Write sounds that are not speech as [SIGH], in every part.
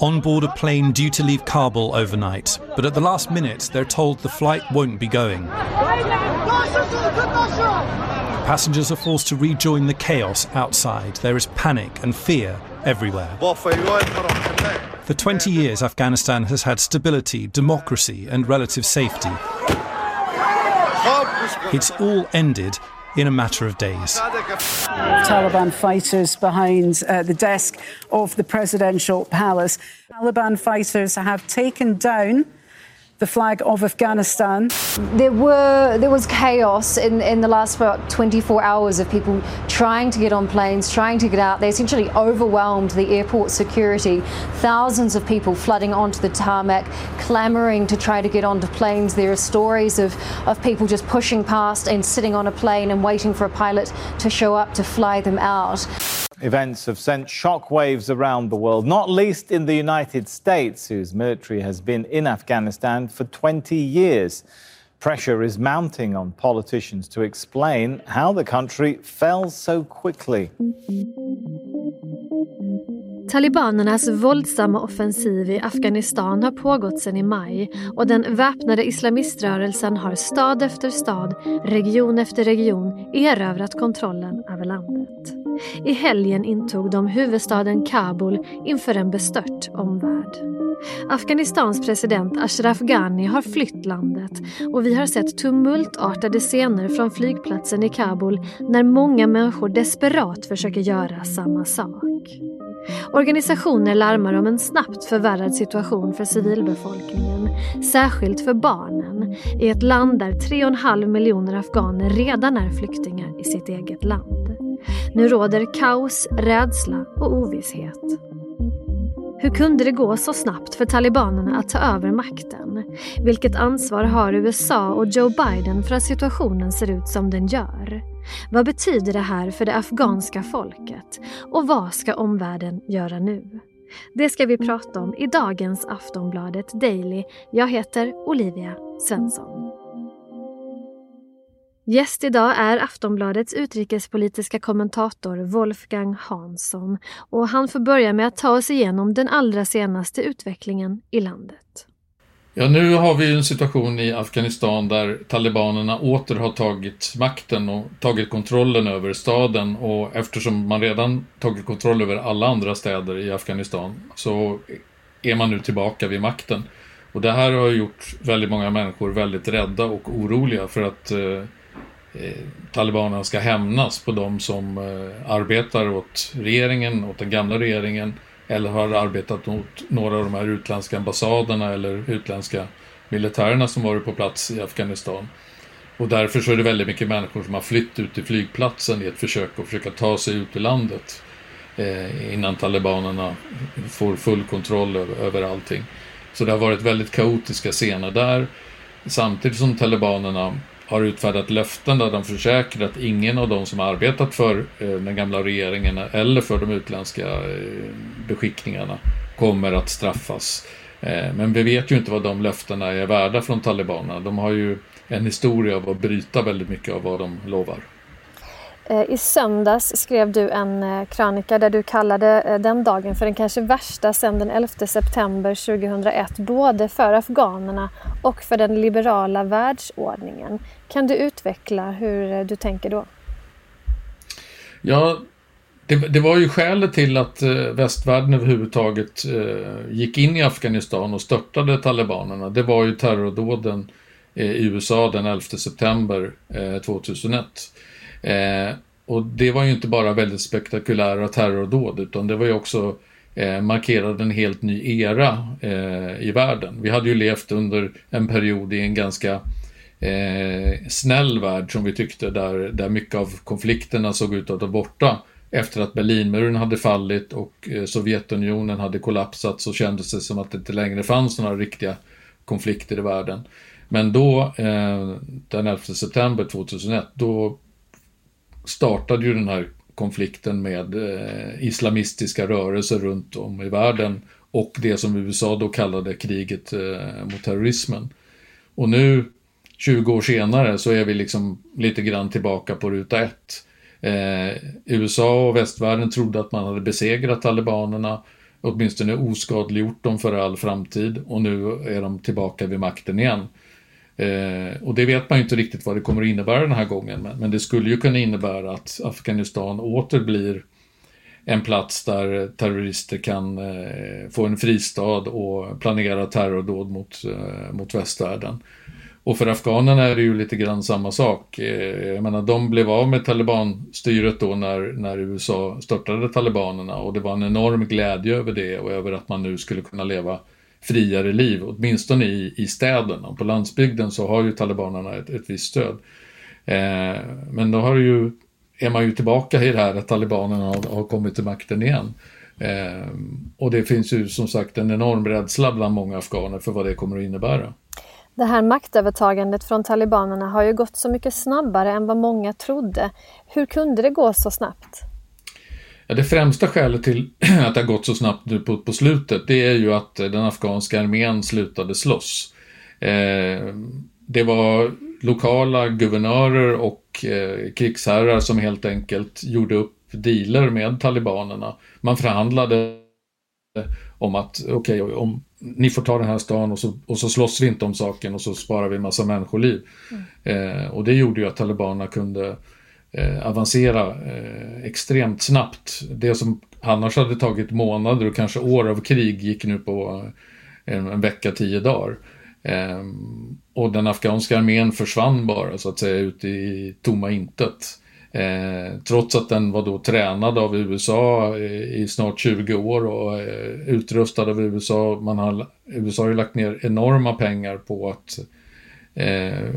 On board a plane due to leave Kabul overnight, but at the last minute they're told the flight won't be going. Passengers are forced to rejoin the chaos outside. There is panic and fear everywhere. For 20 years, Afghanistan has had stability, democracy, and relative safety. It's all ended in a matter of days. Taliban fighters behind uh, the desk of the presidential palace. Taliban fighters have taken down the flag of Afghanistan. There were there was chaos in, in the last about 24 hours of people trying to get on planes, trying to get out. They essentially overwhelmed the airport security. Thousands of people flooding onto the tarmac, clamoring to try to get onto planes. There are stories of, of people just pushing past and sitting on a plane and waiting for a pilot to show up to fly them out. Events have sent shockwaves around the world, not least in the United States, whose military has been in Afghanistan for 20 years. Pressure is mounting on politicians to explain how the country fell so quickly. Talibanernas våldsamma offensiv i Afghanistan har pågått sedan i maj och den väpnade islamiströrelsen har stad efter stad, region efter region erövrat kontrollen över landet. I helgen intog de huvudstaden Kabul inför en bestört omvärld. Afghanistans president Ashraf Ghani har flytt landet och vi har sett tumultartade scener från flygplatsen i Kabul när många människor desperat försöker göra samma sak. Organisationer larmar om en snabbt förvärrad situation för civilbefolkningen, särskilt för barnen, i ett land där 3,5 miljoner afghaner redan är flyktingar i sitt eget land. Nu råder kaos, rädsla och ovisshet. Hur kunde det gå så snabbt för talibanerna att ta över makten? Vilket ansvar har USA och Joe Biden för att situationen ser ut som den gör? Vad betyder det här för det afghanska folket? Och vad ska omvärlden göra nu? Det ska vi prata om i dagens Aftonbladet Daily. Jag heter Olivia Svensson. Gäst idag är Aftonbladets utrikespolitiska kommentator Wolfgang Hansson och han får börja med att ta oss igenom den allra senaste utvecklingen i landet. Ja, nu har vi en situation i Afghanistan där talibanerna åter har tagit makten och tagit kontrollen över staden och eftersom man redan tagit kontroll över alla andra städer i Afghanistan så är man nu tillbaka vid makten. Och det här har gjort väldigt många människor väldigt rädda och oroliga för att eh, eh, talibanerna ska hämnas på de som eh, arbetar åt regeringen, åt den gamla regeringen eller har arbetat mot några av de här utländska ambassaderna eller utländska militärerna som varit på plats i Afghanistan. Och därför så är det väldigt mycket människor som har flytt ut till flygplatsen i ett försök att försöka ta sig ut ur landet eh, innan talibanerna får full kontroll över, över allting. Så det har varit väldigt kaotiska scener där. Samtidigt som talibanerna har utfärdat löften där de försäkrar att ingen av de som arbetat för eh, den gamla regeringen eller för de utländska eh, beskickningarna kommer att straffas. Eh, men vi vet ju inte vad de löftena är värda från talibanerna. De har ju en historia av att bryta väldigt mycket av vad de lovar. Eh, I söndags skrev du en eh, krönika där du kallade eh, den dagen för den kanske värsta sedan den 11 september 2001, både för afghanerna och för den liberala världsordningen. Kan du utveckla hur du tänker då? Ja, det, det, var ju skälet till att västvärlden överhuvudtaget gick in i Afghanistan och störtade talibanerna. Det var ju terrordåden i USA den 11 september 2001. Eh, och det var ju inte bara väldigt spektakulära terrordåd utan det var ju också eh, markerade en helt ny era eh, i världen. Vi hade ju levt under en period i en ganska eh, snäll värld som vi tyckte där, där mycket av konflikterna såg ut att vara borta. Efter att Berlinmuren hade fallit och eh, Sovjetunionen hade kollapsat så kändes det som att det inte längre fanns några riktiga konflikter i världen. Men då, eh, den 11 september 2001, då startade ju den här konflikten med eh, islamistiska rörelser runt om i världen och det som USA då kallade kriget eh, mot terrorismen. Och nu, 20 år senare, så är vi liksom lite grann tillbaka på ruta ett. Eh, USA och västvärlden trodde att man hade besegrat talibanerna, åtminstone oskadliggjort dem för all framtid och nu är de tillbaka vid makten igen. Eh, och det vet man ju inte riktigt vad det kommer att innebära den här gången, men, men det skulle ju kunna innebära att Afghanistan åter blir en plats där terrorister kan eh, få en fristad och planera terrordåd mot, eh, mot västvärlden. Och för afghanerna är det ju lite grann samma sak. Eh, jag menar, de blev av med talibanstyret då när, när USA störtade talibanerna och det var en enorm glädje över det och över att man nu skulle kunna leva friare liv, åtminstone i, i städerna. På landsbygden så har ju talibanerna ett, ett visst stöd. Eh, men då har ju, är man ju tillbaka i det här att talibanerna har, har kommit till makten igen. Eh, och det finns ju som sagt en enorm rädsla bland många afghaner för vad det kommer att innebära. Det här maktövertagandet från talibanerna har ju gått så mycket snabbare än vad många trodde. Hur kunde det gå så snabbt? Ja, det främsta skälet till [CLEARS THROAT] att det har gått så snabbt nu på, på slutet det är ju att den afghanska armén slutade slåss. Eh, det var lokala guvernörer och eh, krigsherrar som helt enkelt gjorde upp dealer med talibanerna. Man förhandlade om att okej, okay, om ni får ta den här stan och så, och så slåss vi inte om saken och så sparar vi massa människoliv. Mm. Eh, och det gjorde ju att talibanerna kunde eh, avancera eh, extremt snabbt. Det som annars hade tagit månader och kanske år av krig gick nu på eh, en, en vecka, tio dagar. Eh, och den afghanska armén försvann bara så att säga ut i tomma intet. Eh, trots att den var då tränad av USA i, i snart 20 år och eh, utrustad av USA. Man har, USA har ju lagt ner enorma pengar på att eh,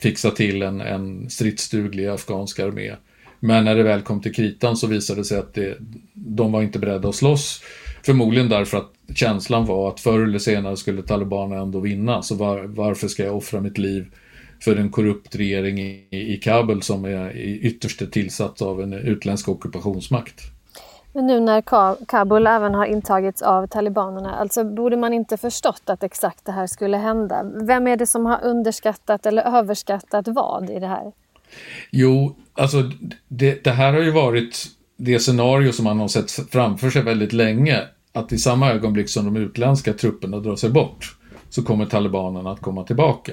fixa till en, en stridsduglig afghansk armé. Men när det väl kom till kritan så visade det sig att det, de var inte beredda att slåss. Förmodligen därför att känslan var att förr eller senare skulle talibanerna ändå vinna. Så var, varför ska jag offra mitt liv för en korrupt regering i, i Kabul som är ytterst tillsatt av en utländsk ockupationsmakt. Men nu när Kabul även har intagits av talibanerna, alltså borde man inte förstått att exakt det här skulle hända? Vem är det som har underskattat eller överskattat vad i det här? Jo, alltså det, det här har ju varit det scenario som man har sett framför sig väldigt länge. Att i samma ögonblick som de utländska trupperna drar sig bort så kommer talibanerna att komma tillbaka.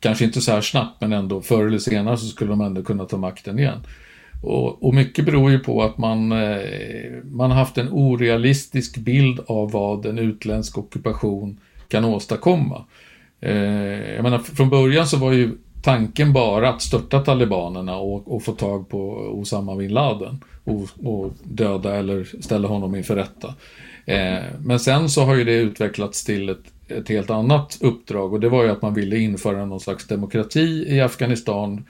Kanske inte så här snabbt, men ändå förr eller senare så skulle de ändå kunna ta makten igen. Och, och mycket beror ju på att man, eh, man har haft en orealistisk bild av vad en utländsk ockupation kan åstadkomma. Eh, jag menar, från början så var ju tanken bara att störta talibanerna och, och få tag på Osama bin Laden och, och, döda eller ställa honom inför rätta. Eh, men sen så har ju det utvecklats till ett ett helt annat uppdrag och det var ju att man ville införa någon slags demokrati i Afghanistan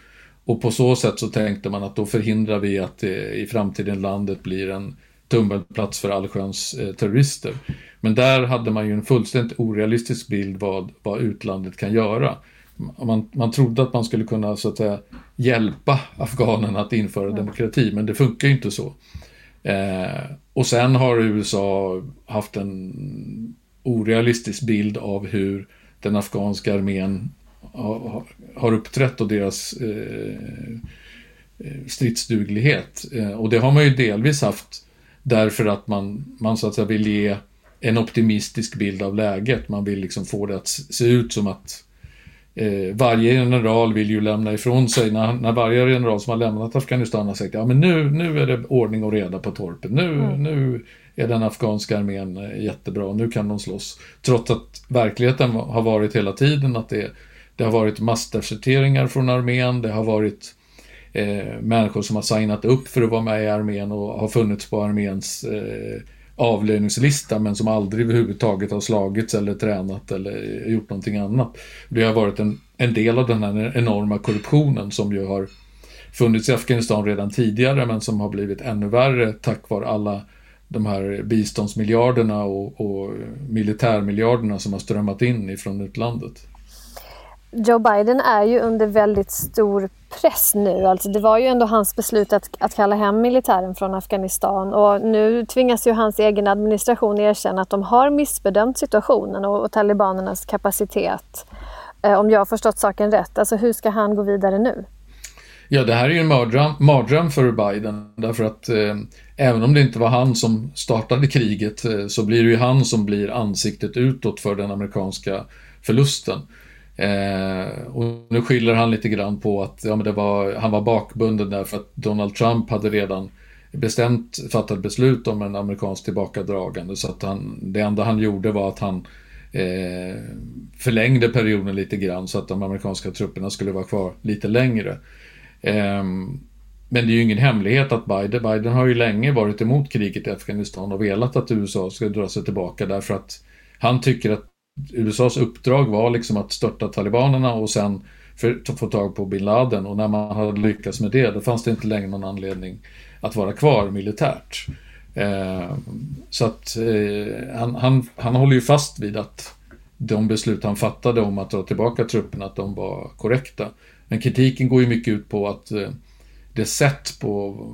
och på så sätt så tänkte man att då förhindrar vi att i framtiden landet blir en tummelplats för allsköns eh, terrorister. Men där hade man ju en fullständigt orealistisk bild vad, vad utlandet kan göra. Man, man trodde att man skulle kunna så att säga hjälpa afghanerna att införa demokrati, men det funkar ju inte så. Eh, och sen har USA haft en orealistisk bild av hur den afghanska armén har uppträtt och deras eh, eh, stridsduglighet. Eh, och det har man ju delvis haft därför att man, man så att säga vill ge en optimistisk bild av läget. Man vill liksom få det att se ut som att eh, varje general vill ju lämna ifrån sig, när, när varje general som har lämnat Afghanistan har sagt ja men nu, nu är det ordning och reda på torpet, nu, mm. nu är den afghanska armén eh, jättebra nu kan de slåss. Trots att verkligheten har varit hela tiden att det, det har varit massdeserteringar från armén, det har varit eh, människor som har signat upp för att vara med i armén och har funnits på arméns eh, avlöningslista men som aldrig överhuvudtaget har slagits eller tränat eller gjort någonting annat. Det har varit en, en del av den här enorma korruptionen som ju har funnits i Afghanistan redan tidigare men som har blivit ännu värre tack vare alla de här biståndsmiljarderna och, och militärmiljarderna som har strömmat in ifrån utlandet. Joe Biden är ju under väldigt stor press nu. Alltså det var ju ändå hans beslut att, att kalla hem militären från Afghanistan och nu tvingas ju hans egen administration erkänna att de har missbedömt situationen och, och talibanernas kapacitet. Eh, om jag har förstått saken rätt, alltså hur ska han gå vidare nu? Ja, det här är ju en mardröm, mardröm för Biden därför att eh, även om det inte var han som startade kriget eh, så blir det ju han som blir ansiktet utåt för den amerikanska förlusten. Eh, och nu skyller han lite grann på att ja, men det var, han var bakbunden därför att Donald Trump hade redan bestämt fattat beslut om en amerikansk tillbakadragande så att han, det enda han gjorde var att han eh, förlängde perioden lite grann så att de amerikanska trupperna skulle vara kvar lite längre. Eh, men det är ju ingen hemlighet att Biden, Biden har ju länge varit emot kriget i Afghanistan och velat att USA ska dra sig tillbaka därför att han tycker att USAs uppdrag var liksom att störta talibanerna och sen för, få tag på bin Laden och när man hade lyckats med det då fanns det inte längre någon anledning att vara kvar militärt. Eh, så att eh, han, han, han håller ju fast vid att de beslut han fattade om att dra tillbaka trupperna, att de var korrekta. Men kritiken går ju mycket ut på att eh, det sätt på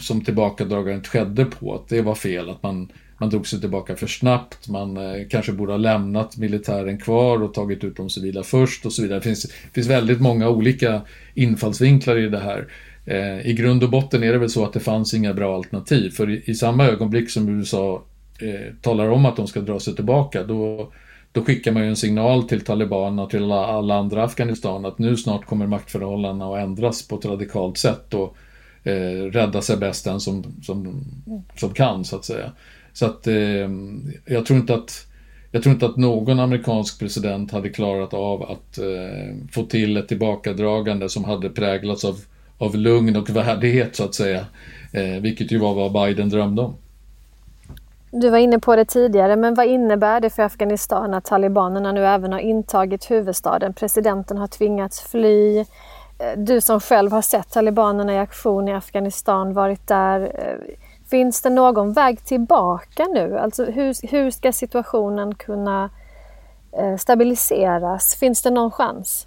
som tillbakadragandet skedde på, att det var fel, att man, man drog sig tillbaka för snabbt, man eh, kanske borde ha lämnat militären kvar och tagit ut de civila först och så vidare. Det finns, finns väldigt många olika infallsvinklar i det här. Eh, I grund och botten är det väl så att det fanns inga bra alternativ, för i, i samma ögonblick som USA eh, talar om att de ska dra sig tillbaka, då, då skickar man ju en signal till talibanerna och till alla, alla andra Afghanistan att nu snart kommer maktförhållandena att ändras på ett radikalt sätt och eh, rädda sig bäst den som, som, som kan, så att säga. Så att eh, jag tror inte att jag tror inte att någon amerikansk president hade klarat av att eh, få till ett tillbakadragande som hade präglats av av lugn och värdighet så att säga. Eh, vilket ju var vad Biden drömde om. Du var inne på det tidigare, men vad innebär det för Afghanistan att talibanerna nu även har intagit huvudstaden? Presidenten har tvingats fly. Eh, du som själv har sett talibanerna i aktion i Afghanistan, varit där. Eh, finns det någon väg tillbaka nu? Alltså hur, hur ska situationen kunna eh, stabiliseras? Finns det någon chans?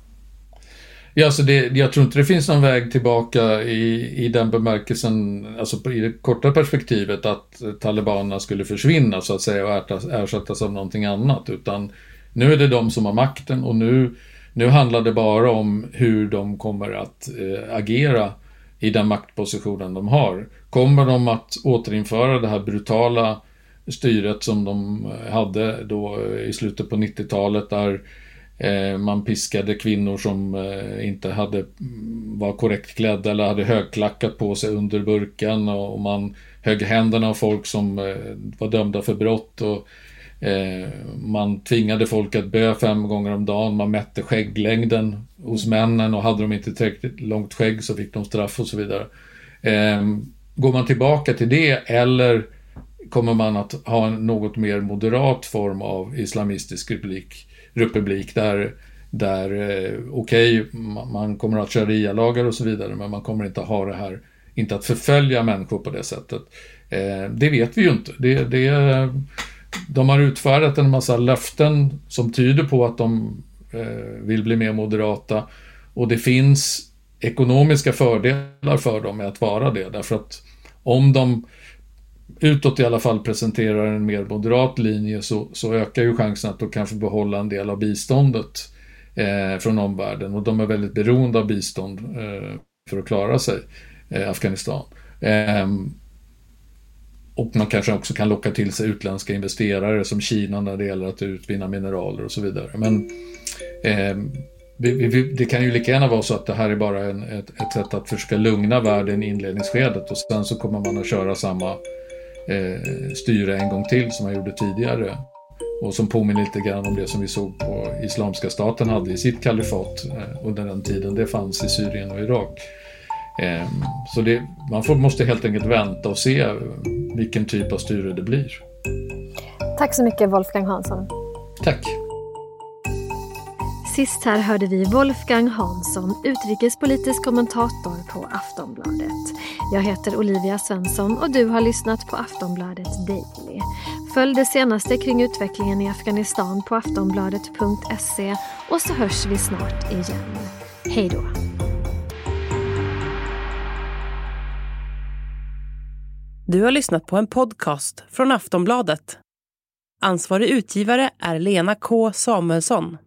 Ja, alltså det, jag tror inte det finns någon väg tillbaka i, i den bemärkelsen, alltså i det korta perspektivet att talibanerna skulle försvinna så att säga och ersättas av någonting annat. Utan nu är det de som har makten och nu, nu handlar det bara om hur de kommer att eh, agera i den maktpositionen de har. Kommer de att återinföra det här brutala styret som de eh, hade då eh, i slutet på 90-talet där eh, man piskade kvinnor som inte hade, mm, var korrekt klädda eller hade högklackat på sig under burkan och man högg händerna av folk som var dömda för brott. Och, man tvingade folk att bö fem gånger om dagen, man mätte skägglängden hos männen och hade de inte tillräckligt långt skägg så fick de straff och så vidare. Ehm, Går man tillbaka till det eller kommer man att ha en något mer moderat form av islamistisk republik republik där, där eh, okej, okay, man kommer att ha sharia-lagar och så vidare, men man kommer inte att ha det här, inte att förfölja människor på det sättet. Eh, det vet vi ju inte. Det, det, de har utfärdat en massa löften som tyder på att de eh, vill bli mer moderata och det finns ekonomiska fördelar för dem med att vara det, därför att om de utåt i alla fall presenterar en mer moderat linje så, så ökar ju chansen att de kan få behålla en del av biståndet eh, från omvärlden och de är väldigt beroende av bistånd eh, för att klara sig, eh, Afghanistan. Ehm, och man kanske också kan locka till sig utländska investerare som Kina när det gäller att utvinna mineraler och så vidare. Men ehm, vi, vi, det kan ju lika gärna vara så att det här är bara en, ett, ett sätt att försöka lugna världen i inledningsskedet och sen så kommer man att köra samma eh, styre en gång till som man gjorde tidigare. Och som påminner lite grann om det som vi såg på Islamiska staten hade i sitt kalifat eh, under den tiden det fanns i Syrien och Irak. Eh, så det, man får, måste helt enkelt vänta och se vilken typ av styre det blir. Tack så mycket Wolfgang Hansson. Tack. Sist här hörde vi Wolfgang Hansson, utrikespolitisk kommentator på Aftonbladet. Jag heter Olivia Svensson och du har lyssnat på Aftonbladet Daily. Följ det senaste kring utvecklingen i Afghanistan på aftonbladet.se och så hörs vi snart igen. Hej då! Du har lyssnat på en podcast från Aftonbladet. Ansvarig utgivare är Lena K Samuelsson.